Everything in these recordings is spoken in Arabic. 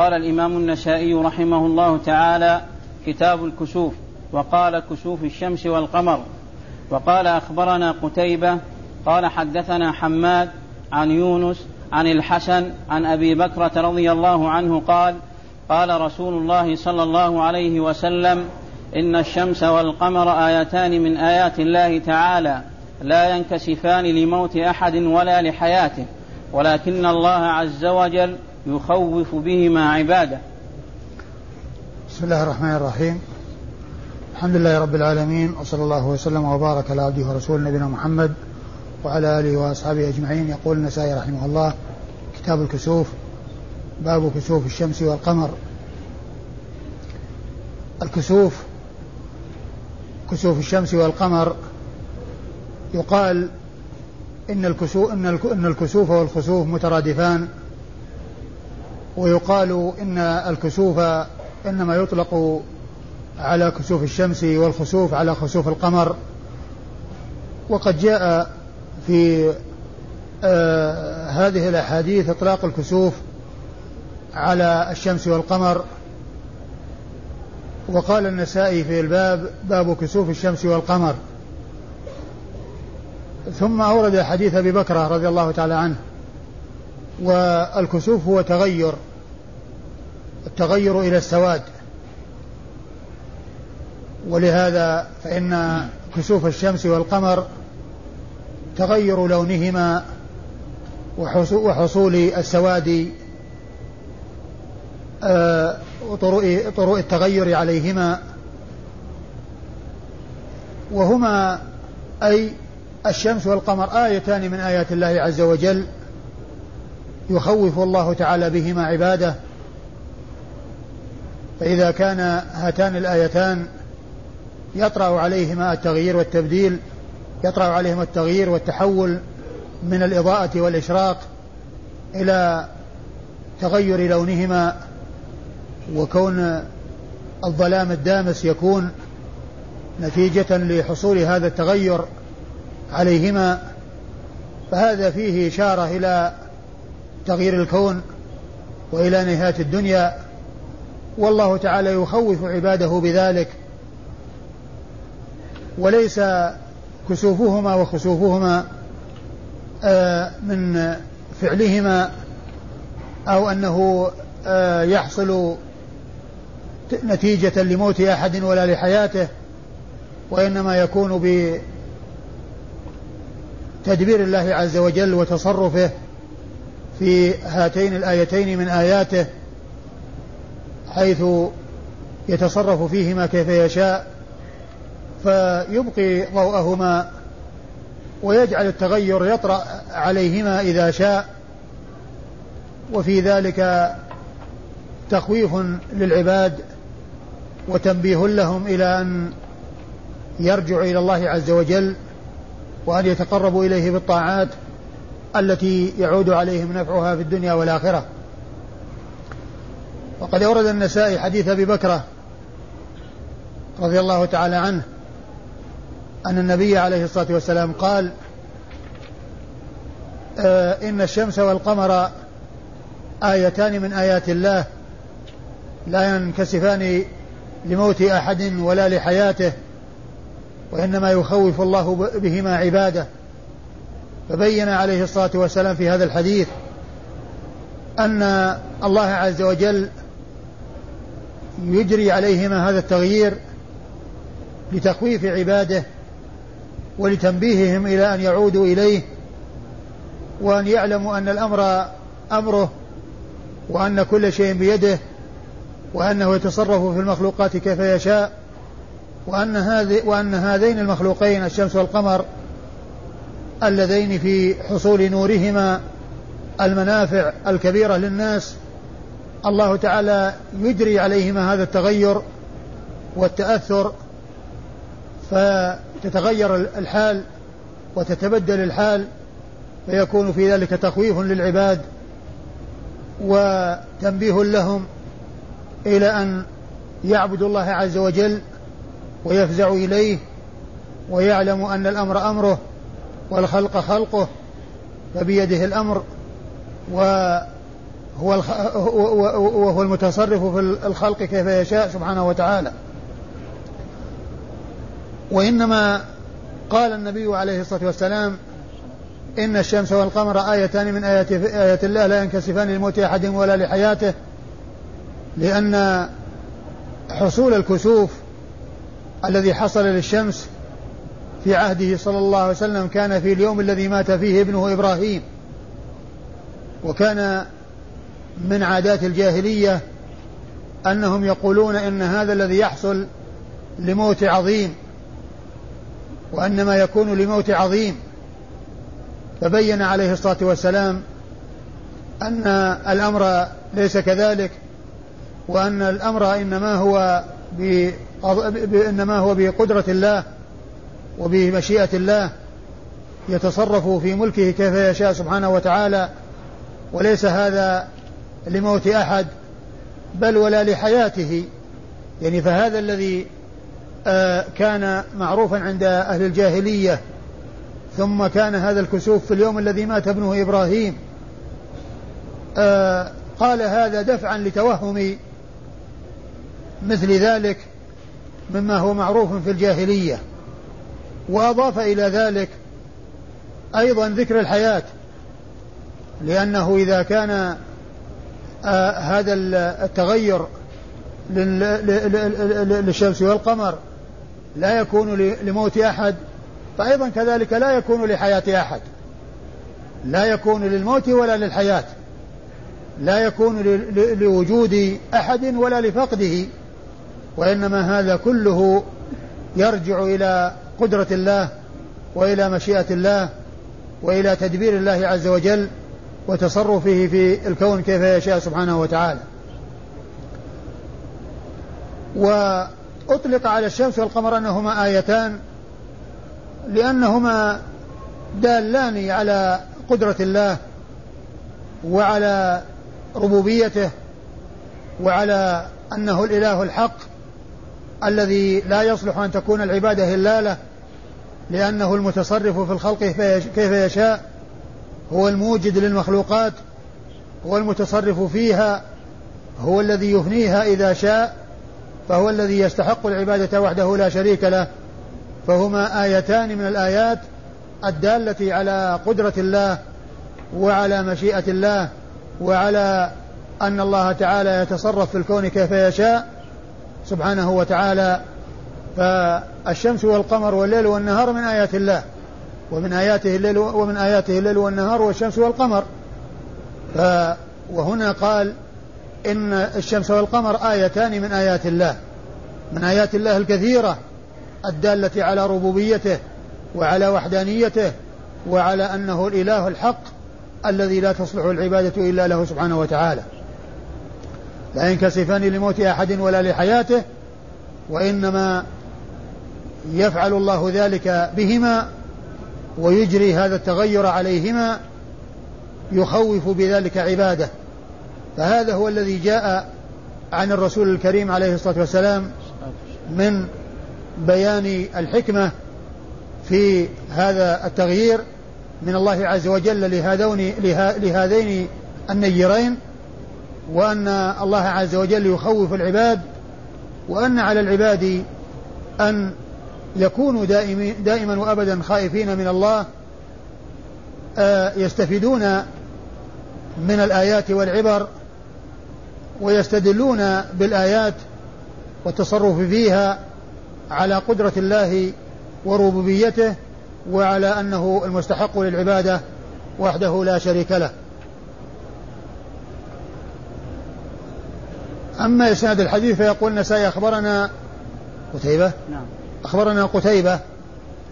قال الإمام النسائي رحمه الله تعالى كتاب الكسوف وقال كسوف الشمس والقمر. وقال أخبرنا قتيبة قال حدثنا حماد عن يونس عن الحسن عن أبي بكرة رضي الله عنه قال قال رسول الله صلى الله عليه وسلم إن الشمس والقمر آيتان من آيات الله تعالى لا ينكسفان لموت أحد ولا لحياته ولكن الله عز وجل يخوف بهما عباده. بسم الله الرحمن الرحيم. الحمد لله رب العالمين وصلى الله وسلم وبارك على عبده ورسوله نبينا محمد وعلى آله وأصحابه أجمعين. يقول النسائي رحمه الله كتاب الكسوف باب كسوف الشمس والقمر. الكسوف كسوف الشمس والقمر يقال إن الكسوف إن الكسوف والخسوف مترادفان. ويقال إن الكسوف إنما يطلق على كسوف الشمس والخسوف على خسوف القمر. وقد جاء في آه هذه الأحاديث إطلاق الكسوف على الشمس والقمر. وقال النسائي في الباب باب كسوف الشمس والقمر. ثم أورد حديث أبي بكرة رضي الله تعالى عنه. والكسوف هو تغير التغير إلى السواد. ولهذا فإن كسوف الشمس والقمر تغير لونهما وحصول السواد آه، وطرق طرق التغير عليهما. وهما أي الشمس والقمر آيتان من آيات الله عز وجل. يخوف الله تعالى بهما عباده. فإذا كان هاتان الآيتان يطرأ عليهما التغيير والتبديل يطرأ عليهما التغيير والتحول من الإضاءة والإشراق إلى تغير لونهما وكون الظلام الدامس يكون نتيجة لحصول هذا التغير عليهما. فهذا فيه إشارة إلى تغيير الكون وإلى نهاية الدنيا والله تعالى يخوف عباده بذلك. وليس كسوفهما وخسوفهما آه، من فعلهما أو أنه آه، يحصل نتيجة لموت أحد ولا لحياته وإنما يكون بتدبير الله عز وجل وتصرفه. في هاتين الآيتين من آياته حيث يتصرف فيهما كيف يشاء فيبقي ضوءهما ويجعل التغير يطرأ عليهما إذا شاء وفي ذلك تخويف للعباد وتنبيه لهم إلى أن يرجعوا إلى الله عز وجل وأن يتقربوا إليه بالطاعات. التي يعود عليهم نفعها في الدنيا والآخرة. وقد أورد النسائي حديث أبي بكرة رضي الله تعالى عنه أن النبي عليه الصلاة والسلام قال آه إن الشمس والقمر آيتان من آيات الله لا ينكسفان لموت أحد ولا لحياته وإنما يخوف الله بهما عباده. فبين عليه الصلاة والسلام في هذا الحديث أن الله عز وجل يجري عليهما هذا التغيير لتخويف عباده ولتنبيههم إلى أن يعودوا إليه وأن يعلموا أن الأمر أمره وأن كل شيء بيده وأنه يتصرف في المخلوقات كيف يشاء وأن هذه وأن هذين المخلوقين الشمس والقمر اللذين في حصول نورهما المنافع الكبيرة للناس الله تعالى يجري عليهما هذا التغير والتأثر فتتغير الحال وتتبدل الحال فيكون في ذلك تخويف للعباد وتنبيه لهم إلى أن يعبدوا الله عز وجل ويفزعوا إليه ويعلموا أن الأمر أمره. والخلق خلقه فبيده الأمر هو وهو المتصرف في الخلق كيف يشاء سبحانه وتعالى. وإنما قال النبي عليه الصلاة والسلام إن الشمس والقمر آيتان من آيات, آيات الله لا ينكسفان لموت أحد ولا لحياته لأن حصول الكسوف الذي حصل للشمس في عهده صلى الله عليه وسلم كان في اليوم الذي مات فيه ابنه إبراهيم. وكان من عادات الجاهلية أنهم يقولون إن هذا الذي يحصل لموت عظيم وأنما يكون لموت عظيم. فبين عليه الصلاة والسلام أن الأمر ليس كذلك وأن الأمر إنما هو إنما هو بقدرة الله وبمشيئة الله يتصرف في ملكه كيف يشاء سبحانه وتعالى وليس هذا لموت أحد بل ولا لحياته. يعني فهذا الذي آه، كان معروفا عند أهل الجاهلية ثم كان هذا الكسوف في اليوم الذي مات ابنه إبراهيم. آه، قال هذا دفعا لتوهم مثل ذلك مما هو معروف في الجاهلية. وأضاف إلى ذلك أيضا ذكر الحياة لأنه إذا كان آه هذا التغير للشمس والقمر لا يكون لموت أحد فأيضا كذلك لا يكون لحياة أحد لا يكون للموت ولا للحياة لا يكون لوجود أحد ولا لفقده وإنما هذا كله يرجع إلى قدرة الله وإلى مشيئة الله وإلى تدبير الله عز وجل وتصرفه في الكون كيف يشاء سبحانه وتعالى. وأطلق على الشمس والقمر أنهما آيتان لأنهما دالان على قدرة الله وعلى ربوبيته وعلى أنه الإله الحق الذي لا يصلح أن تكون العبادة إلا له لأنه المتصرف في الخلق كيف يشاء هو الموجد للمخلوقات هو المتصرف فيها هو الذي يفنيها إذا شاء فهو الذي يستحق العبادة وحده لا شريك له. فهما آيتان من الآيات الدالة على قدرة الله وعلى مشيئة الله وعلى أن الله تعالى يتصرف في الكون كيف يشاء سبحانه وتعالى فالشمس والقمر والليل والنهار من آيات الله ومن آياته الليل ومن آياته الليل والنهار والشمس والقمر. ف وهنا قال إن الشمس والقمر آيتان من آيات الله من آيات الله الكثيرة الدالة على ربوبيته وعلى وحدانيته وعلى أنه الإله الحق الذي لا تصلح العبادة إلا له سبحانه وتعالى. لا ينكسفان لموت أحد ولا لحياته وإنما يفعل الله ذلك بهما ويجري هذا التغير عليهما يخوف بذلك عباده. فهذا هو الذي جاء عن الرسول الكريم عليه الصلاة والسلام من بيان الحكمة في هذا التغيير من الله عز وجل لهذين لهذين النيرين وأن الله عز وجل يخوف العباد وأن على العباد أن يكونوا دائما وأبدا خائفين من الله آه، يستفيدون من الآيات والعبر ويستدلون بالآيات والتصرف فيها على قدرة الله وربوبيته وعلى أنه المستحق للعبادة وحده لا شريك له. أما إسناد الحديث فيقول النسائي أخبرنا قتيبة؟ نعم. أخبرنا قتيبة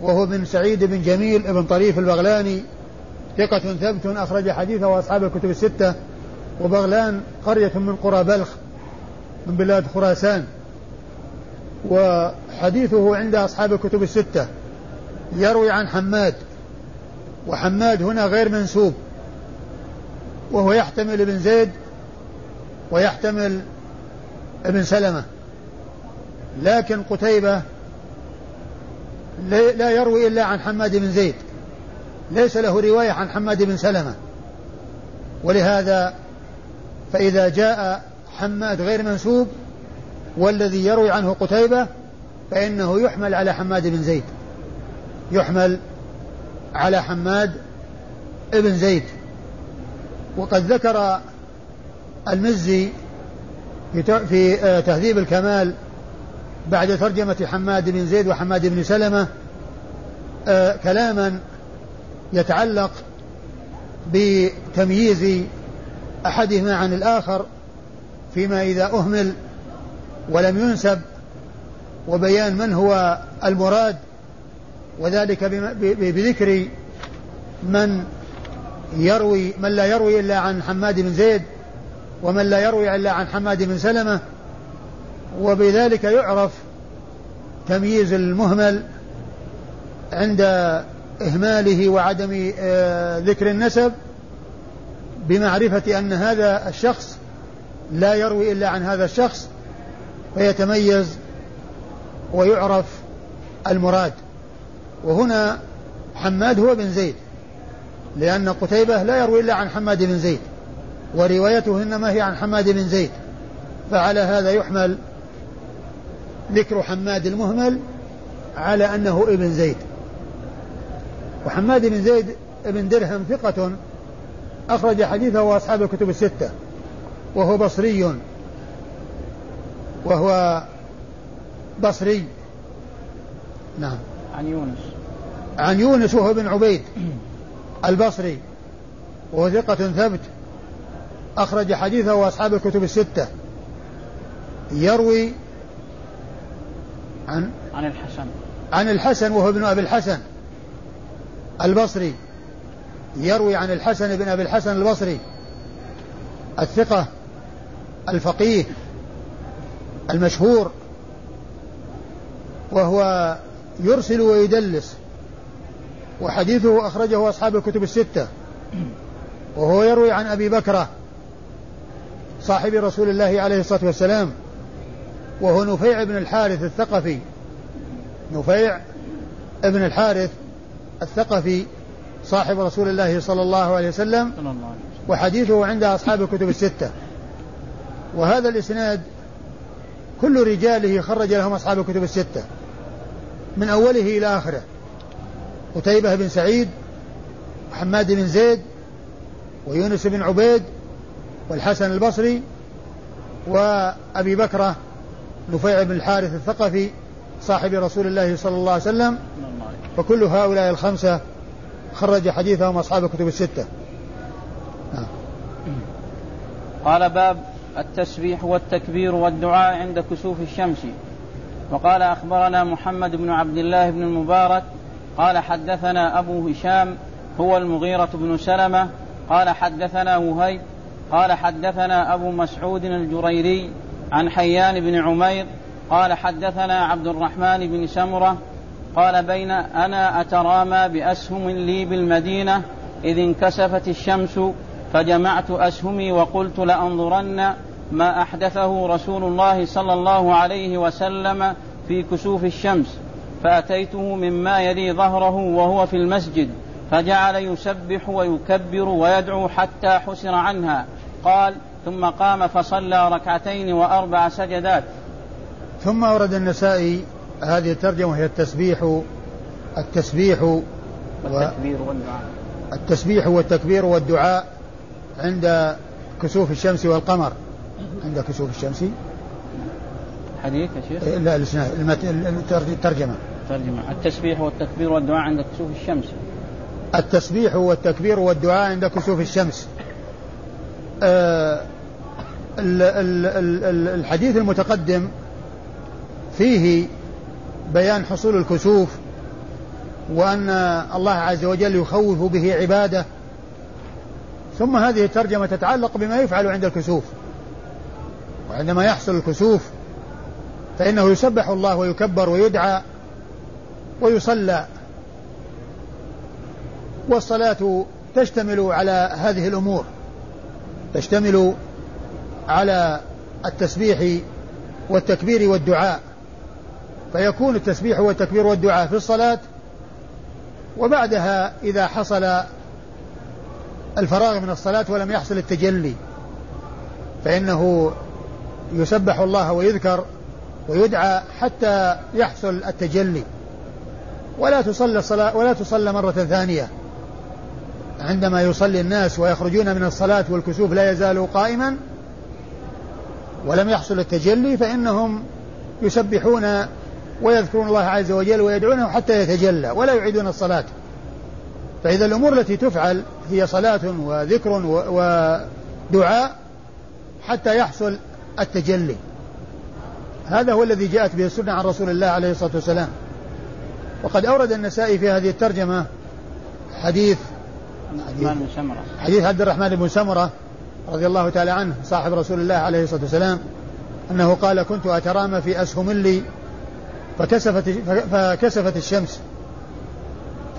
وهو بن سعيد بن جميل بن طريف البغلاني ثقة ثبت أخرج حديثه وأصحاب الكتب الستة وبغلان قرية من قرى بلخ من بلاد خراسان وحديثه عند أصحاب الكتب الستة يروي عن حماد وحماد هنا غير منسوب وهو يحتمل ابن زيد ويحتمل ابن سلمة لكن قتيبة لا يروي إلا عن حماد بن زيد. ليس له رواية عن حماد بن سلمة. ولهذا فإذا جاء حماد غير منسوب والذي يروي عنه قتيبة فإنه يحمل على حماد بن زيد. يحمل على حماد بن زيد. وقد ذكر المزي في تهذيب الكمال بعد ترجمة حماد بن زيد وحماد بن سلمة آه، كلاما يتعلق بتمييز أحدهما عن الآخر فيما إذا أهمل ولم ينسب وبيان من هو المراد وذلك بذكر من يروي من لا يروي إلا عن حماد بن زيد ومن لا يروي إلا عن حماد بن سلمة. وبذلك يعرف تمييز المهمل عند إهماله وعدم آه، ذكر النسب بمعرفة أن هذا الشخص لا يروي إلا عن هذا الشخص فيتميز ويعرف المراد. وهنا حماد هو بن زيد لأن قتيبة لا يروي إلا عن حماد بن زيد وروايته إنما هي عن حماد بن زيد فعلى هذا يحمل ذكر حماد المهمل على أنه ابن زيد. وحماد بن زيد بن درهم ثقة أخرج حديثه وأصحاب الكتب الستة. وهو بصري. وهو بصري. نعم. عن يونس. عن يونس وهو بن عبيد البصري. وهو ثقة ثبت أخرج حديثه وأصحاب الكتب الستة. يروي عن؟ عن الحسن. عن الحسن وهو ابن أبي الحسن البصري. يروي عن الحسن بن أبي الحسن البصري. الثقة الفقيه المشهور. وهو يرسل ويدلس. وحديثه أخرجه أصحاب الكتب الستة. وهو يروي عن أبي بكرة صاحب رسول الله عليه الصلاة والسلام. وهو نفيع بن الحارث الثقفي. نفيع بن الحارث الثقفي صاحب رسول الله صلى الله عليه وسلم وحديثه عند أصحاب الكتب الستة. وهذا الإسناد كل رجاله خرج لهم أصحاب الكتب الستة. من أوله إلى آخره. قتيبة بن سعيد وحماد بن زيد ويونس بن عبيد والحسن البصري وأبي بكرة نفيع بن الحارث الثقفي صاحب رسول الله صلى الله عليه وسلم فكل هؤلاء الخمسة خرج حديثهم أصحاب الكتب الستة نعم. قال باب التسبيح والتكبير والدعاء عند كسوف الشمس وقال أخبرنا محمد بن عبد الله بن المبارك قال حدثنا أبو هشام هو المغيرة بن سلمة قال حدثنا وهيب قال حدثنا أبو مسعود الجريري عن حيان بن عمير قال حدثنا عبد الرحمن بن سمرة قال بين أنا أترامى بأسهم لي بالمدينة إذ انكسفت الشمس فجمعت أسهمي وقلت لأنظرن ما أحدثه رسول الله صلى الله عليه وسلم في كسوف الشمس فأتيته مما يلي ظهره وهو في المسجد فجعل يسبح ويكبر ويدعو حتى حسر عنها قال ثم قام فصلى ركعتين وأربع سجدات. ثم ورد النسائي هذه الترجمة هي التسبيح التسبيح والتكبير والدعاء. التسبيح والتكبير والدعاء عند كسوف الشمس والقمر. عند كسوف الشمس. حديث يا شيخ؟ لا الإسناد الترجمة. الترجمة. التسبيح والتكبير والدعاء عند كسوف الشمس. التسبيح والتكبير والدعاء عند كسوف الشمس. الحديث المتقدم فيه بيان حصول الكسوف وأن الله عز وجل يخوف به عباده ثم هذه الترجمة تتعلق بما يفعل عند الكسوف. وعندما يحصل الكسوف فإنه يسبح الله ويكبر ويدعى ويصلى. والصلاة تشتمل على هذه الأمور. تشتمل على التسبيح والتكبير والدعاء. فيكون التسبيح والتكبير والدعاء في الصلاة وبعدها إذا حصل الفراغ من الصلاة ولم يحصل التجلي فإنه يسبح الله ويذكر ويدعى حتى يحصل التجلي. ولا تصلى الصلاة ولا تصلى مرة ثانية. عندما يصلي الناس ويخرجون من الصلاة والكسوف لا يزال قائما ولم يحصل التجلي فإنهم يسبحون ويذكرون الله عز وجل ويدعونه حتى يتجلى ولا يعيدون الصلاة. فإذا الأمور التي تفعل هي صلاة وذكر ودعاء حتى يحصل التجلي. هذا هو الذي جاءت به السنة عن رسول الله عليه الصلاة والسلام. وقد أورد النسائي في هذه الترجمة حديث حديث بن سمرة. حديث عبد الرحمن بن سمرة رضي الله تعالى عنه صاحب رسول الله عليه الصلاة والسلام أنه قال كنت أترامى في أسهم لي فكسفت, فكسفت الشمس.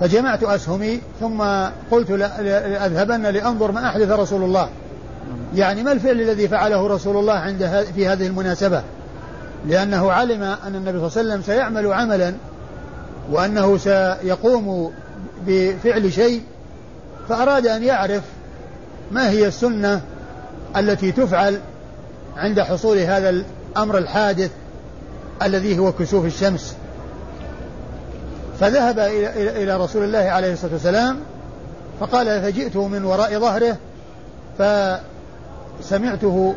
فجمعت أسهمي ثم قلت لأذهبن لأنظر ما أحدث رسول الله. يعني ما الفعل الذي فعله رسول الله عند في هذه المناسبة؟ لأنه علم أن النبي صلى الله عليه وسلم سيعمل عملا وأنه سيقوم بفعل شيء فأراد أن يعرف ما هي السنة التي تفعل عند حصول هذا الأمر الحادث الذي هو كسوف الشمس. فذهب إلى إلى رسول الله عليه الصلاة والسلام فقال فجئت من وراء ظهره؟ فسمعته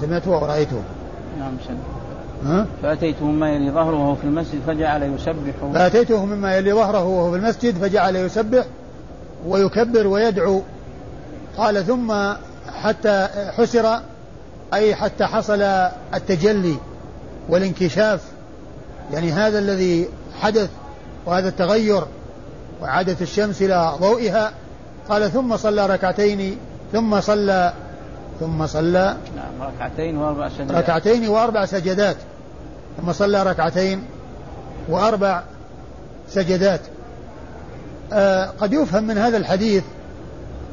سمعته ورأيته. نعم سمع فأتيته مما يلي ظهره وهو في المسجد فجعل يسبح. فأتيته مما يلي ظهره وهو في المسجد فجعل يسبح. ويكبر ويدعو. قال ثم حتى حسر أي حتى حصل التجلي والانكشاف. يعني هذا الذي حدث وهذا التغير وعادة الشمس إلى ضوئها. قال ثم صلى ركعتين ثم صلى ثم صلى نعم ركعتين وأربع سجدات. ركعتين وأربع سجدات. ثم صلى ركعتين وأربع سجدات. قد يفهم من هذا الحديث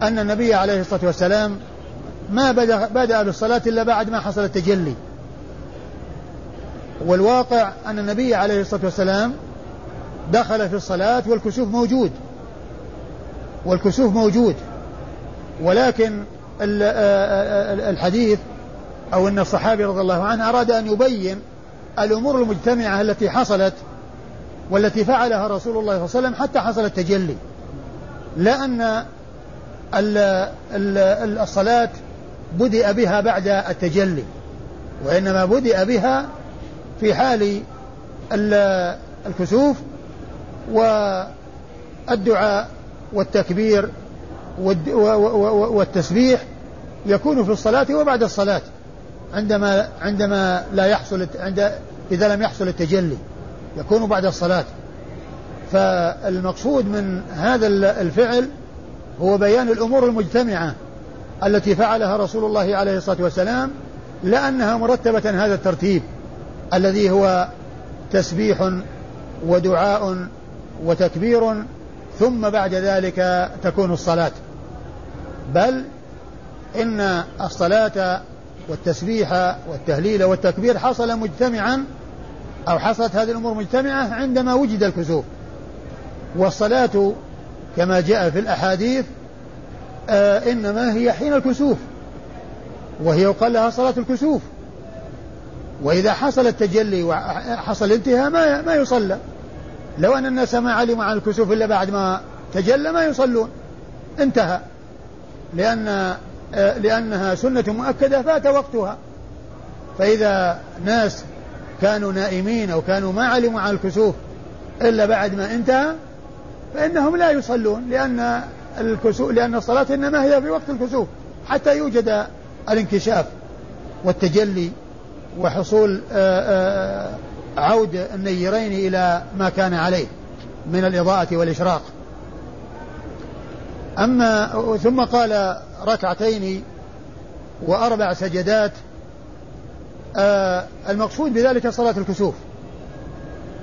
أن النبي عليه الصلاة والسلام ما بدأ, بدأ بالصلاة إلا بعد ما حصل التجلي. والواقع أن النبي عليه الصلاة والسلام دخل في الصلاة والكسوف موجود. والكسوف موجود. ولكن الحديث أو أن الصحابي رضي الله عنه أراد أن يبين الأمور المجتمعة التي حصلت والتي فعلها رسول الله صلى الله عليه وسلم حتى حصل التجلي. لا أن الصلاة بدأ بها بعد التجلي وإنما بدأ بها في حال الكسوف والدعاء والتكبير والتسبيح يكون في الصلاة وبعد الصلاة عندما عندما لا يحصل عند إذا لم يحصل التجلي. يكون بعد الصلاة. فالمقصود من هذا الفعل هو بيان الأمور المجتمعة التي فعلها رسول الله عليه الصلاة والسلام لأنها مرتبة هذا الترتيب الذي هو تسبيح ودعاء وتكبير ثم بعد ذلك تكون الصلاة. بل إن الصلاة والتسبيح والتهليل والتكبير حصل مجتمعا أو حصلت هذه الأمور مجتمعة عندما وجد الكسوف. والصلاة كما جاء في الأحاديث آه إنما هي حين الكسوف. وهي يقال لها صلاة الكسوف. وإذا حصل التجلي وحصل الانتهاء ما ما يصلى. لو أن الناس ما علموا عن الكسوف إلا بعد ما تجلى ما يصلون. انتهى. لأن آه، لأنها سنة مؤكدة فات وقتها. فإذا ناس كانوا نائمين أو كانوا ما علموا عن الكسوف إلا بعد ما انتهى فإنهم لا يصلون لأن الكسوف لأن الصلاة إنما هي في وقت الكسوف حتى يوجد الانكشاف والتجلي وحصول آه، آه، عود النيرين إلى ما كان عليه من الإضاءة والإشراق. أما ثم قال ركعتين وأربع سجدات المقصود بذلك صلاة الكسوف.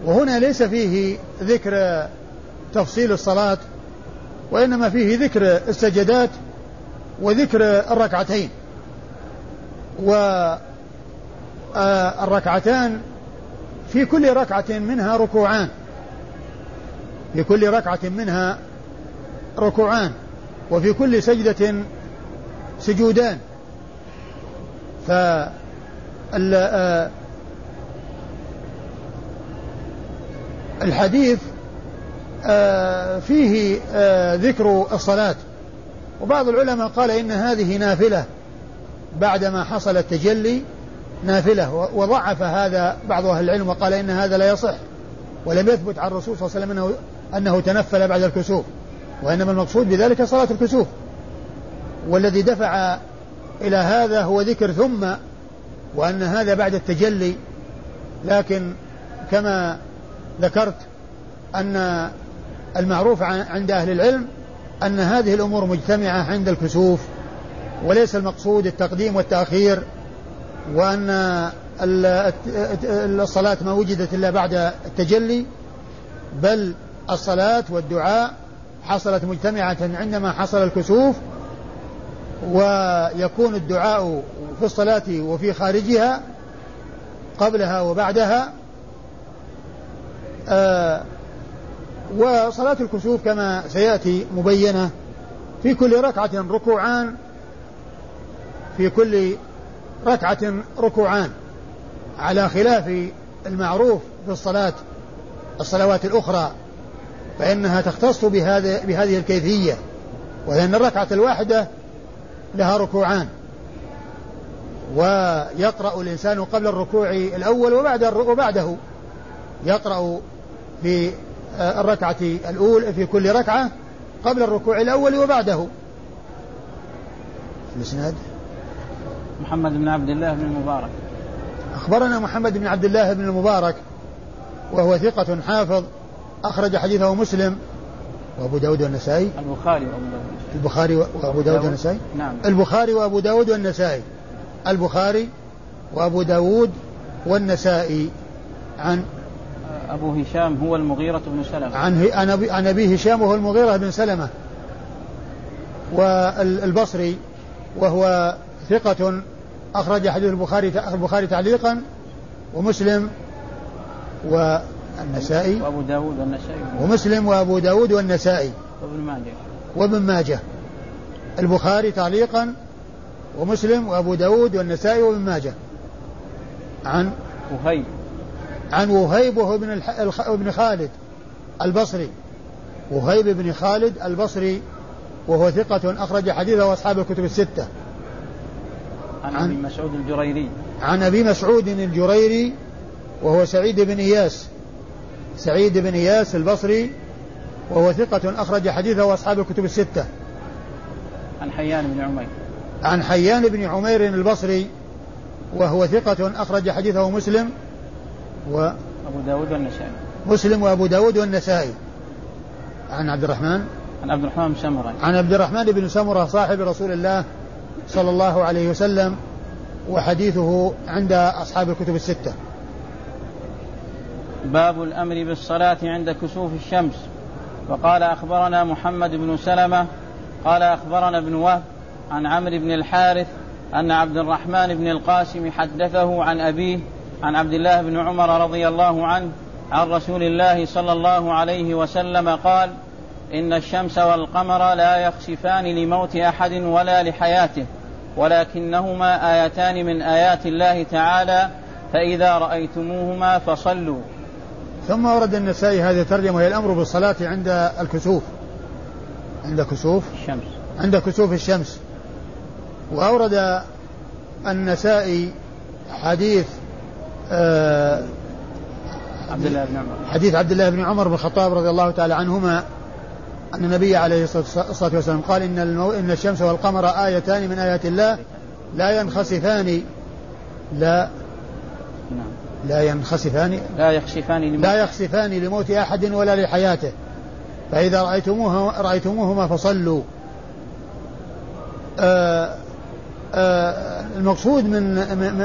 وهنا ليس فيه ذكر تفصيل الصلاة وإنما فيه ذكر السجدات وذكر الركعتين. والركعتان في كل ركعة منها ركوعان. في كل ركعة منها ركوعان وفي كل سجدة سجودان. ف الحديث فيه ذكر الصلاة. وبعض العلماء قال إن هذه نافلة بعدما حصل التجلي نافلة وضعف هذا بعض أهل العلم وقال إن هذا لا يصح ولم يثبت عن الرسول صلى الله عليه وسلم أنه, أنه تنفل بعد الكسوف وإنما المقصود بذلك صلاة الكسوف. والذي دفع إلى هذا هو ذكر ثم وأن هذا بعد التجلي لكن كما ذكرت أن المعروف عند أهل العلم أن هذه الأمور مجتمعة عند الكسوف وليس المقصود التقديم والتأخير وأن الصلاة ما وجدت إلا بعد التجلي بل الصلاة والدعاء حصلت مجتمعة عندما حصل الكسوف ويكون الدعاء في الصلاة وفي خارجها قبلها وبعدها آه وصلاة الكسوف كما سيأتي مبينة في كل ركعة ركوعان في كل ركعة ركوعان على خلاف المعروف في الصلاة الصلوات الأخرى فإنها تختص بهذه بهذه الكيفية وأن الركعة الواحدة لها ركوعان. ويقرأ الإنسان قبل الركوع الأول وبعد وبعده. يقرأ في الركعة الأولى في كل ركعة قبل الركوع الأول وبعده. الإسناد محمد بن عبد الله بن المبارك. أخبرنا محمد بن عبد الله بن المبارك وهو ثقة حافظ أخرج حديثه مسلم. وأبو داود والنسائي؟ البخاري وأبو داود البخاري وأبو داود والنسائي؟ نعم. البخاري وأبو داود والنسائي. البخاري وأبو داود والنسائي. عن؟ أبو هشام هو المغيرة بن سلمة. عن عن أبي هشام وهو المغيرة بن سلمة. والبصري وهو ثقة أخرج حديث البخاري البخاري تعليقا ومسلم والنسائي وأبو داود والنسائي. ومسلم وأبو داود والنسائي. وابن ماجه. وابن ماجه. البخاري تعليقا ومسلم وأبو داود والنسائي وابن ماجه. عن وهيب. عن وهيب وهو ابن, الح... ابن خالد البصري. وهيب بن خالد البصري وهو ثقة أخرج حديثه أصحاب الكتب الستة. عن, عن أبي مسعود الجريري. عن أبي مسعود الجريري وهو سعيد بن إياس. سعيد بن إياس البصري وهو ثقة أخرج حديثه أصحاب الكتب الستة. عن حيان بن عمير. عن حيان بن عمير البصري وهو ثقة أخرج حديثه مسلم و أبو داود والنسائي. مسلم وأبو داود والنسائي. عن عبد الرحمن. عن عبد الرحمن بن سمرة. عن عبد الرحمن بن سمرة صاحب رسول الله صلى الله عليه وسلم وحديثه عند أصحاب الكتب الستة. باب الأمر بالصلاة عند كسوف الشمس. وقال أخبرنا محمد بن سلمة قال أخبرنا ابن وهب عن عمرو بن الحارث أن عبد الرحمن بن القاسم حدثه عن أبيه عن عبد الله بن عمر رضي الله عنه عن رسول الله صلى الله عليه وسلم قال إن الشمس والقمر لا يخسفان لموت أحد ولا لحياته ولكنهما آيتان من آيات الله تعالى فإذا رأيتموهما فصلوا. ثم ورد النسائي هذه الترجمة وهي الأمر بالصلاة عند الكسوف. عند كسوف؟ الشمس. عند كسوف الشمس. وأورد النسائي حديث آه عبد الله بن عمر. حديث عبد الله بن عمر بن الخطاب رضي الله تعالى عنهما أن النبي عليه الصلاة والسلام قال إن, المو... إن الشمس والقمر آيتان من آيات الله لا ينخسفان. لا. لا ينخسفان لا يخسفان لموت لا يخسفان لموت أحد ولا لحياته. فإذا رأيتموها رأيتموهما فصلوا. آآ آه، آآ آه، المقصود من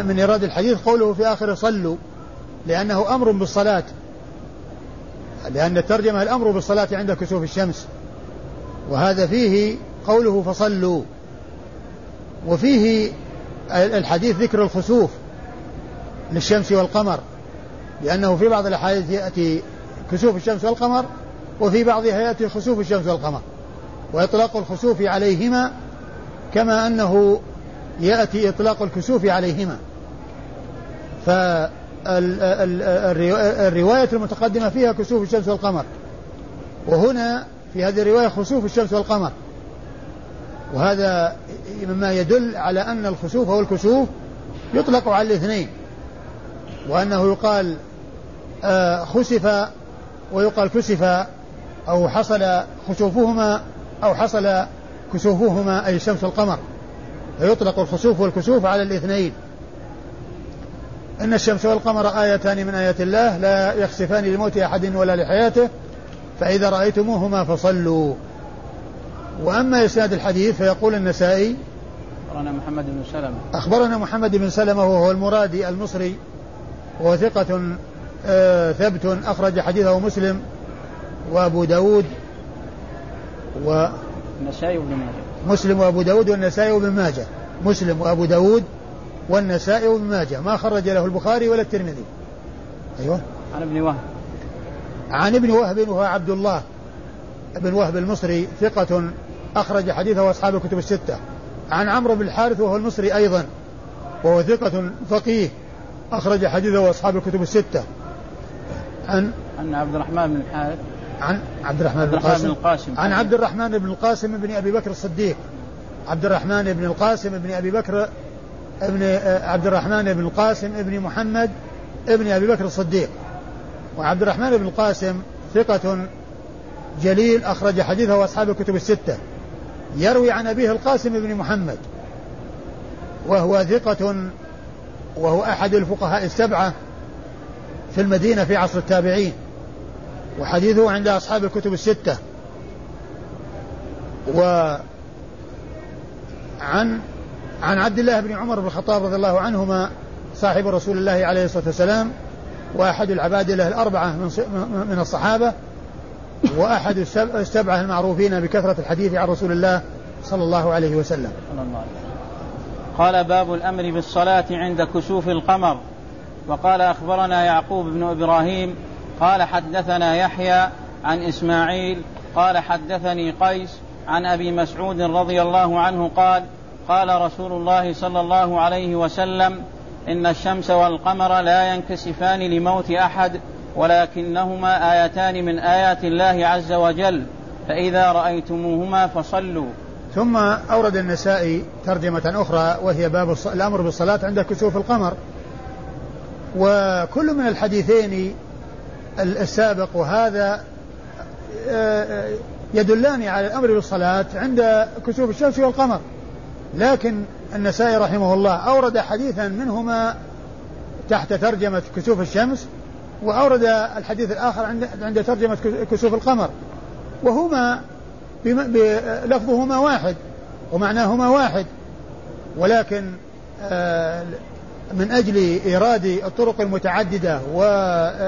من إيراد الحديث قوله في آخر صلوا لأنه أمر بالصلاة. لأن الترجمة الأمر بالصلاة عند كسوف الشمس. وهذا فيه قوله فصلوا. وفيه الحديث ذكر الخسوف. للشمس والقمر لأنه في بعض الأحاديث يأتي كسوف الشمس والقمر وفي بعضها يأتي خسوف الشمس والقمر. وإطلاق الخسوف عليهما كما أنه يأتي إطلاق الكسوف عليهما. فالرواية المتقدمة فيها كسوف الشمس والقمر وهنا في هذه الرواية خسوف الشمس والقمر. وهذا مما يدل على أن الخسوف أو الكسوف يطلق على الاثنين. وأنه يقال آه، خسف ويقال كسف أو حصل خسوفهما أو حصل كسوفهما أي الشمس والقمر فيطلق الخسوف والكسوف على الاثنين. إن الشمس والقمر آيتان من آيات الله لا يخسفان لموت أحد ولا لحياته فإذا رأيتموهما فصلوا. وأما إسناد الحديث فيقول النسائي أخبرنا محمد بن سلمة. أخبرنا محمد بن سلمة وهو المرادي المصري وهو ثقة آه ثبت أخرج حديثه مسلم وأبو داود و النسائي وابن ماجه. مسلم وأبو داود والنسائي وابن ماجه. مسلم وأبو داود والنسائي وابن ماجه. ما خرج له البخاري ولا الترمذي. أيوه. عن ابن وهب. عن ابن وهب وهو عبد الله ابن وهب المصري ثقة أخرج حديثه أصحاب الكتب الستة. عن عمرو بن الحارث وهو المصري أيضا وهو ثقة فقيه. أخرج حديثه أصحاب الكتب الستة. عن؟ عن عبد الرحمن بن الحارث. عن عبد الرحمن بن القاسم, القاسم. عن عبد الرحمن بن القاسم بن أبي بكر الصديق. عبد الرحمن بن القاسم بن أبي بكر ابن آه، عبد الرحمن بن القاسم ابن محمد ابن أبي بكر الصديق. وعبد الرحمن بن القاسم ثقة جليل أخرج حديثه أصحاب الكتب الستة. يروي عن أبيه القاسم بن محمد وهو ثقة وهو أحد الفقهاء السبعة في المدينة في عصر التابعين وحديثه عند أصحاب الكتب الستة. و عن عبد الله بن عمر بن الخطاب رضي الله عنهما صاحب رسول الله عليه الصلاة والسلام وأحد العبادلة الأربعة من من الصحابة وأحد السبعة المعروفين بكثرة الحديث عن رسول الله صلى الله عليه وسلم. قال باب الأمر بالصلاة عند كسوف القمر. وقال أخبرنا يعقوب بن إبراهيم قال حدثنا يحيى عن إسماعيل قال حدثني قيس عن أبي مسعود رضي الله عنه قال قال رسول الله صلى الله عليه وسلم إن الشمس والقمر لا ينكسفان لموت أحد ولكنهما آيتان من آيات الله عز وجل فإذا رأيتموهما فصلوا. ثم أورد النسائي ترجمة أخرى وهي باب الأمر بالصلاة عند كسوف القمر. وكل من الحديثين السابق وهذا آه، آه، يدلان على الأمر بالصلاة عند كسوف الشمس والقمر. لكن النسائي رحمه الله أورد حديثا منهما تحت ترجمة كسوف الشمس وأورد الحديث الآخر عند عند ترجمة كسوف القمر. وهما لفظهما واحد ومعناهما واحد. ولكن آه، من أجل إيراد الطرق المتعددة وذكر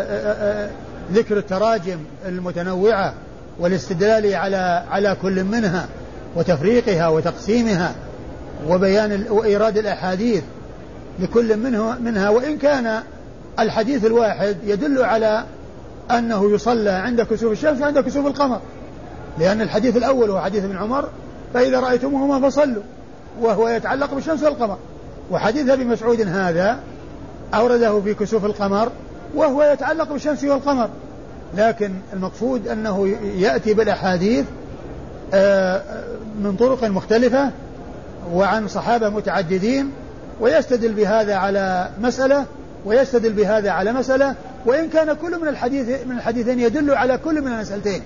التراجم المتنوعة والاستدلال على على كل منها وتفريقها وتقسيمها وبيان وإيراد الأحاديث لكل منه منها وإن كان الحديث الواحد يدل على أنه يصلى عند كسوف الشمس وعند كسوف القمر. لأن الحديث الأول هو حديث ابن عمر فإذا رأيتموهما فصلوا وهو يتعلق بالشمس والقمر. وحديث أبي مسعود هذا أورده في كسوف القمر وهو يتعلق بالشمس والقمر. لكن المقصود أنه يأتي بالأحاديث آه، من طرق مختلفة وعن صحابة متعددين ويستدل بهذا على مسألة ويستدل بهذا على مسألة وإن كان كل من الحديث من الحديثين يدل على كل من المسألتين.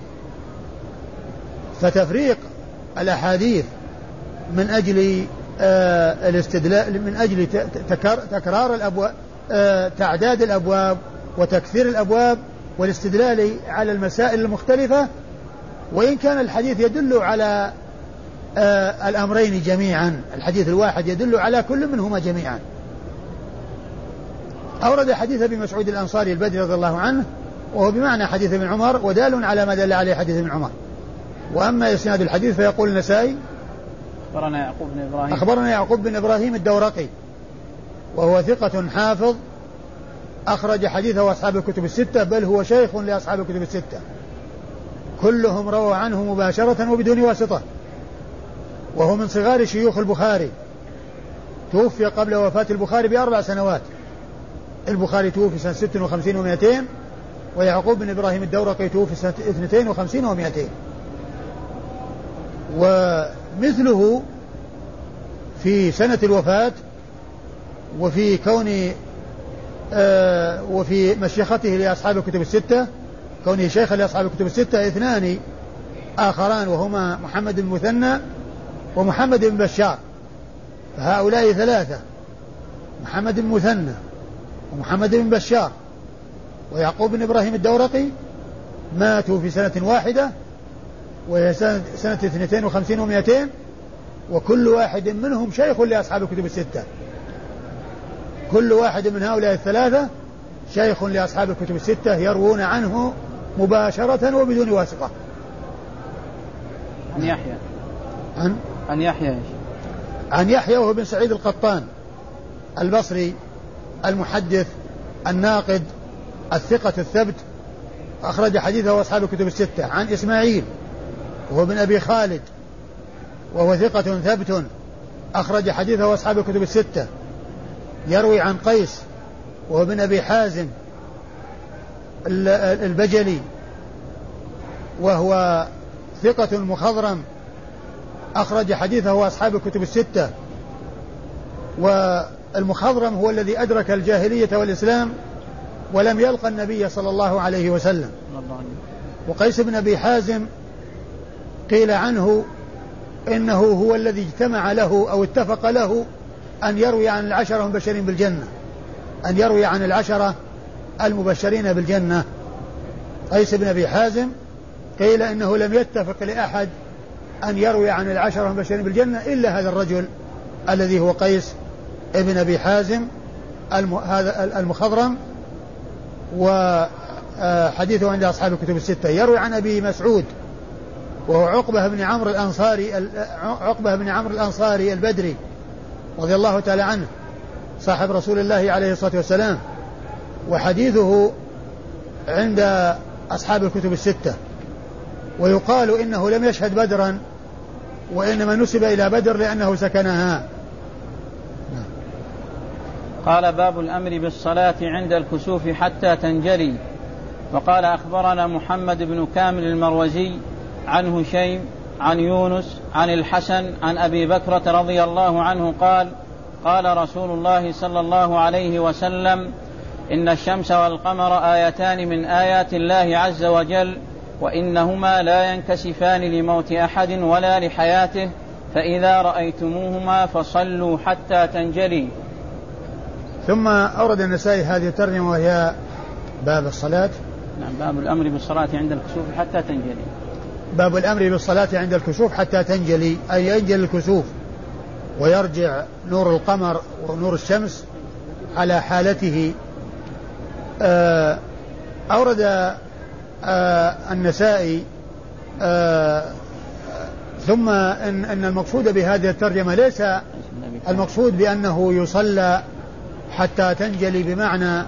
فتفريق الأحاديث من أجل آه الاستدلال من أجل تكرار الأبواب آه تعداد الأبواب وتكثير الأبواب والاستدلال على المسائل المختلفة. وإن كان الحديث يدل على آه الأمرين جميعا الحديث الواحد يدل على كل منهما جميعا. أورد حديث أبي مسعود الأنصاري البدري رضي الله عنه وهو بمعنى حديث ابن عمر ودال على ما دل عليه حديث ابن عمر. وأما إسناد الحديث فيقول النسائي أخبرنا يعقوب بن إبراهيم. أخبرنا يعقوب بن إبراهيم الدورقي وهو ثقة حافظ أخرج حديثه أصحاب الكتب الستة بل هو شيخ لأصحاب الكتب الستة. كلهم رووا عنه مباشرة وبدون واسطة. وهو من صغار شيوخ البخاري. توفي قبل وفاة البخاري بأربع سنوات. البخاري توفي سنة 56 و200 ويعقوب بن إبراهيم الدورقي توفي سنة 52 و200 ومثله في سنة الوفاة وفي كون آه وفي مشيخته لأصحاب الكتب الستة كونه شيخا لأصحاب الكتب الستة اثنان آخران وهما محمد بن مثنى ومحمد بن بشار. فهؤلاء ثلاثة محمد بن مثنى ومحمد بن بشار. ويعقوب بن إبراهيم الدورقي ماتوا في سنة واحدة وهي سنة, سنة 52 و200 وكل واحد منهم شيخ لأصحاب الكتب الستة. كل واحد من هؤلاء الثلاثة شيخ لأصحاب الكتب الستة يروون عنه مباشرة وبدون واسطة. عن يحيى. عن؟ عن يحيى عن يحيى وهو بن سعيد القطان البصري المحدث الناقد الثقة الثبت أخرج حديثه أصحاب الكتب الستة. عن إسماعيل. وهو بن أبي خالد وهو ثقة ثبت أخرج حديثه أصحاب الكتب الستة. يروي عن قيس وهو بن أبي حازم البجلي وهو ثقة مخضرم أخرج حديثه أصحاب الكتب الستة. والمخضرم هو الذي أدرك الجاهلية والإسلام ولم يلقى النبي صلى الله عليه وسلم. وقيس بن أبي حازم قيل عنه إنه هو الذي اجتمع له أو اتفق له أن يروي عن العشرة المبشرين بالجنة أن يروي عن العشرة المبشرين بالجنة. قيس بن أبي حازم قيل إنه لم يتفق لأحد أن يروي عن العشرة المبشرين بالجنة إلا هذا الرجل الذي هو قيس ابن أبي حازم هذا المخضرم. وحديثه عند أصحاب الكتب الستة يروي عن أبي مسعود وهو عقبة بن عمرو الأنصاري عقبة بن عمرو الأنصاري البدري رضي الله تعالى عنه صاحب رسول الله عليه الصلاة والسلام. وحديثه عند أصحاب الكتب الستة. ويقال إنه لم يشهد بدرا وإنما نسب إلى بدر لأنه سكنها. قال باب الأمر بالصلاة عند الكسوف حتى تنجلي وقال أخبرنا محمد بن كامل المروزي عن هشيم عن يونس عن الحسن عن أبي بكرة رضي الله عنه قال قال رسول الله صلى الله عليه وسلم إن الشمس والقمر آيتان من آيات الله عز وجل وإنهما لا ينكسفان لموت أحد ولا لحياته فإذا رأيتموهما فصلوا حتى تنجلي. ثم أورد النسائي هذه الترجمة وهي باب الصلاة. نعم باب الأمر بالصلاة عند الكسوف حتى تنجلي. باب الأمر بالصلاة عند الكسوف حتى تنجلي أي ينجلي الكسوف ويرجع نور القمر ونور الشمس على حالته. آه، أورد آه، النسائي آه، ثم إن, إن المقصود بهذه الترجمة ليس المقصود بأنه يصلى حتى تنجلي بمعنى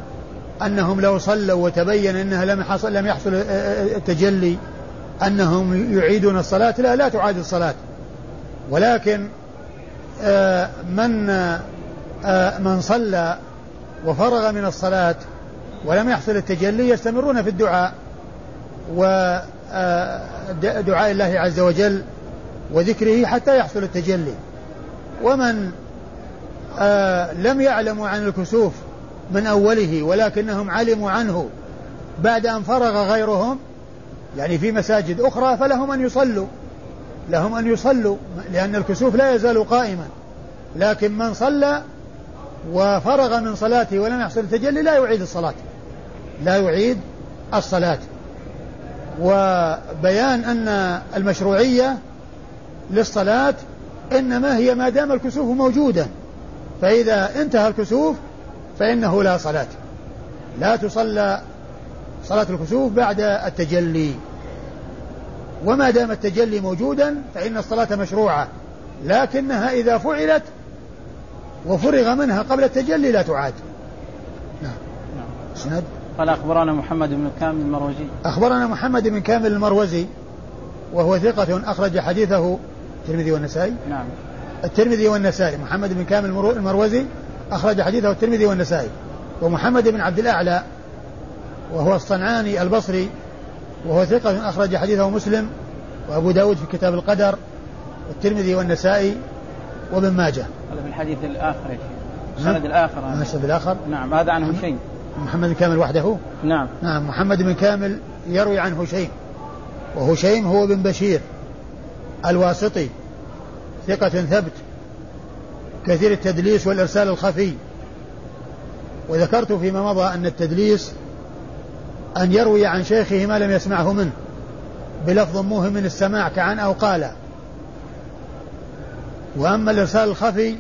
أنهم لو صلوا وتبين أنها لم يحصل لم يحصل التجلي. أنهم يعيدون الصلاة. لا لا تعاد الصلاة. ولكن من من صلى وفرغ من الصلاة ولم يحصل التجلي يستمرون في الدعاء ودعاء الله عز وجل وذكره حتى يحصل التجلي. ومن آه، لم يعلموا عن الكسوف من أوله ولكنهم علموا عنه بعد أن فرغ غيرهم يعني في مساجد أخرى فلهم أن يصلوا. لهم أن يصلوا لأن الكسوف لا يزال قائما. لكن من صلى وفرغ من صلاته ولم يحصل التجلي لا يعيد الصلاة. لا يعيد الصلاة. وبيان أن المشروعية للصلاة إنما هي ما دام الكسوف موجودا فإذا انتهى الكسوف فإنه لا صلاة. لا تصلى صلاة الكسوف بعد التجلي. وما دام التجلي موجودا فإن الصلاة مشروعة. لكنها إذا فعلت وفرغ منها قبل التجلي لا تعاد. نعم. نعم قال أخبرنا محمد بن كامل المروزي. أخبرنا محمد بن كامل المروزي وهو ثقة أخرج حديثه الترمذي والنسائي. نعم. الترمذي والنسائي. محمد بن كامل المروزي أخرج حديثه الترمذي والنسائي. ومحمد بن عبد الأعلى وهو الصنعاني البصري وهو ثقة أخرج حديثه مسلم وأبو داود في كتاب القدر والترمذي والنسائي وابن ماجه. هذا في الحديث الآخر. يا السند نعم. الآخر هذا. السند الآخر. نعم هذا عن هشيم محمد بن كامل وحده؟ نعم. نعم محمد بن كامل يروي عن هشيم وهشيم هو بن بشير الواسطي ثقة ثبت كثير التدليس والإرسال الخفي. وذكرت فيما مضى أن التدليس أن يروي عن شيخه ما لم يسمعه منه بلفظ موهم من السماع كعن أو قال. وأما الإرسال الخفي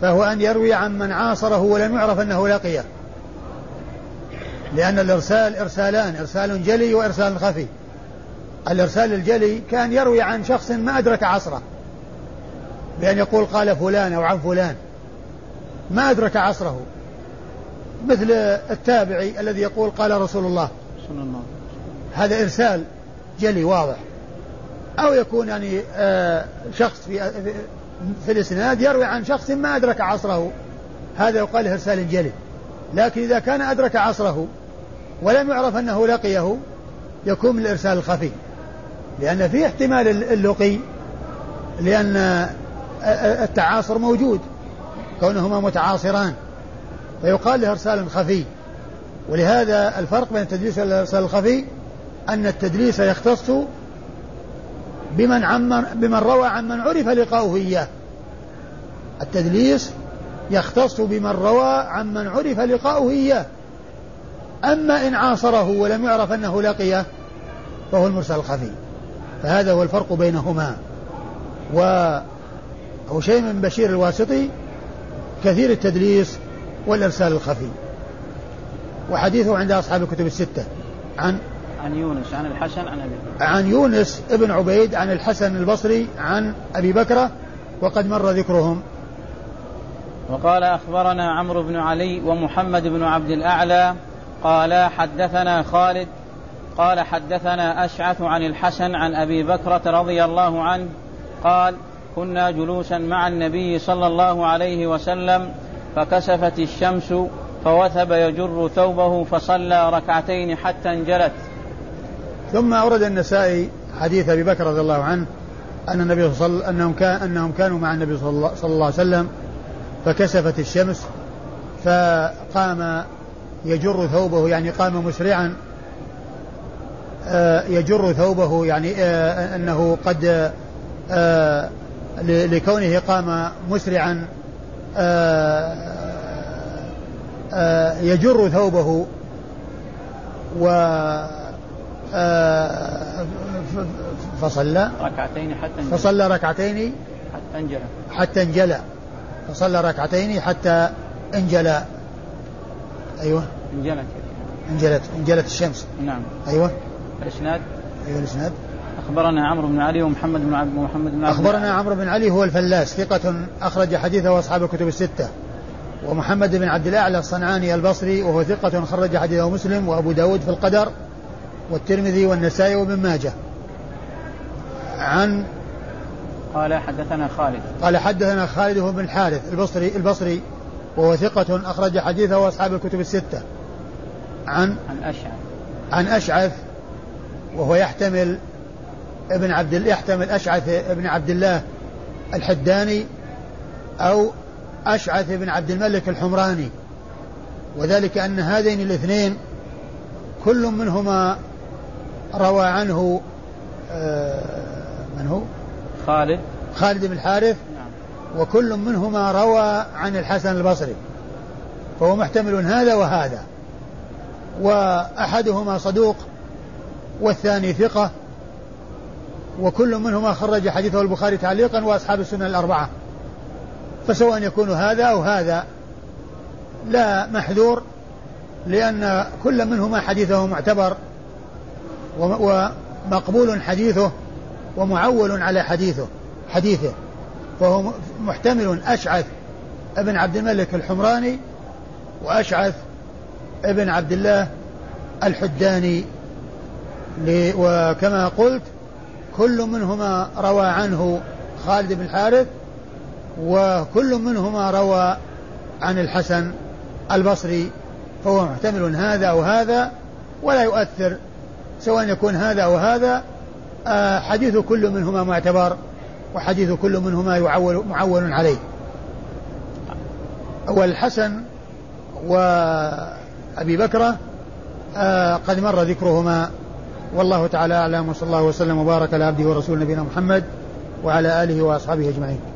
فهو أن يروي عن من عاصره ولم يعرف أنه لقيه. لأن الإرسال إرسالان إرسال جلي وإرسال خفي. الإرسال الجلي كان يروي عن شخص ما أدرك عصره بأن يقول قال فلان أو عن فلان. ما أدرك عصره. مثل التابعي الذي يقول قال رسول الله. هذا إرسال جلي واضح. أو يكون يعني آه شخص في في الإسناد يروي عن شخص ما أدرك عصره. هذا يقال إرسال جلي. لكن إذا كان أدرك عصره ولم يعرف أنه لقيه يكون من الإرسال الخفي. لأن في احتمال اللقي لأن التعاصر موجود. كونهما متعاصران. فيقال له إرسال خفي. ولهذا الفرق بين التدليس والإرسال الخفي أن التدليس يختص بمن عمن بمن روى عن من عرف لقاؤه إياه. التدليس يختص بمن روى عن من عرف لقاؤه إياه. أما إن عاصره ولم يعرف أنه لقيه فهو المرسل الخفي. فهذا هو الفرق بينهما. وهشيم بن بشير الواسطي كثير التدليس والإرسال الخفي. وحديثه عند أصحاب الكتب الستة. عن عن يونس عن الحسن عن أبي بكر. عن يونس ابن عبيد عن الحسن البصري عن أبي بكرة وقد مر ذكرهم. وقال أخبرنا عمرو بن علي ومحمد بن عبد الأعلى قال حدثنا خالد قال حدثنا أشعث عن الحسن عن أبي بكرة رضي الله عنه قال كنا جلوسا مع النبي صلى الله عليه وسلم فكسفت الشمس فوثب يجر ثوبه فصلى ركعتين حتى انجلت. ثم أورد النسائي حديث أبي بكر رضي الله عنه أن النبي صلى أنهم كان أنهم كانوا مع النبي صلى الله, صلى الله عليه وسلم فكسفت الشمس فقام يجر ثوبه يعني قام مسرعا آه، يجر ثوبه يعني آه، أنه قد آه، لكونه قام مسرعا يجر ثوبه و فصلى. ركعتين حتى انجلى. فصلى ركعتين حتى انجلى. حتى انجلى. فصلى ركعتين حتى انجلى. أيوه. انجلت. انجلت. انجلت الشمس. نعم. أيوه. الاسناد أيوه الاسناد أخبرنا عمرو بن علي ومحمد بن عبد محمد بن عبد أخبرنا عمرو بن علي هو الفلاس ثقة أخرج حديثه أصحاب الكتب الستة. ومحمد بن عبد الأعلى الصنعاني البصري وهو ثقة خرج حديثه مسلم وأبو داود في القدر والترمذي والنسائي وابن ماجه. عن قال حدثنا خالد. قال حدثنا خالد هو بن الحارث البصري البصري وهو ثقة أخرج حديثه وأصحاب الكتب الستة. عن عن أشعث. عن أشعث وهو يحتمل ابن عبد يحتمل أشعث ابن عبد الله الحداني أو أشعث بن عبد الملك الحمراني. وذلك أن هذين الاثنين كل منهما روى عنه آه، من هو؟ خالد. خالد بن الحارث. نعم. وكل منهما روى عن الحسن البصري. فهو محتمل هذا وهذا. وأحدهما صدوق والثاني ثقة. وكل منهما خرج حديثه البخاري تعليقا وأصحاب السنة الأربعة. فسواء يكون هذا أو هذا لا محذور لأن كل منهما حديثه معتبر ومقبول حديثه ومعول على حديثه حديثه. فهو محتمل أشعث ابن عبد الملك الحمراني وأشعث ابن عبد الله الحداني. وكما قلت كل منهما روى عنه خالد بن الحارث وكل منهما روى عن الحسن البصري فهو محتمل هذا أو هذا ولا يؤثر سواء يكون هذا أو هذا. آه، حديث كل منهما معتبر وحديث كل منهما يعول معول عليه. والحسن وأبي بكرة آه، قد مر ذكرهما والله تعالى أعلم وصلى الله وسلم وبارك على عبده ورسول نبينا محمد وعلى آله وأصحابه أجمعين.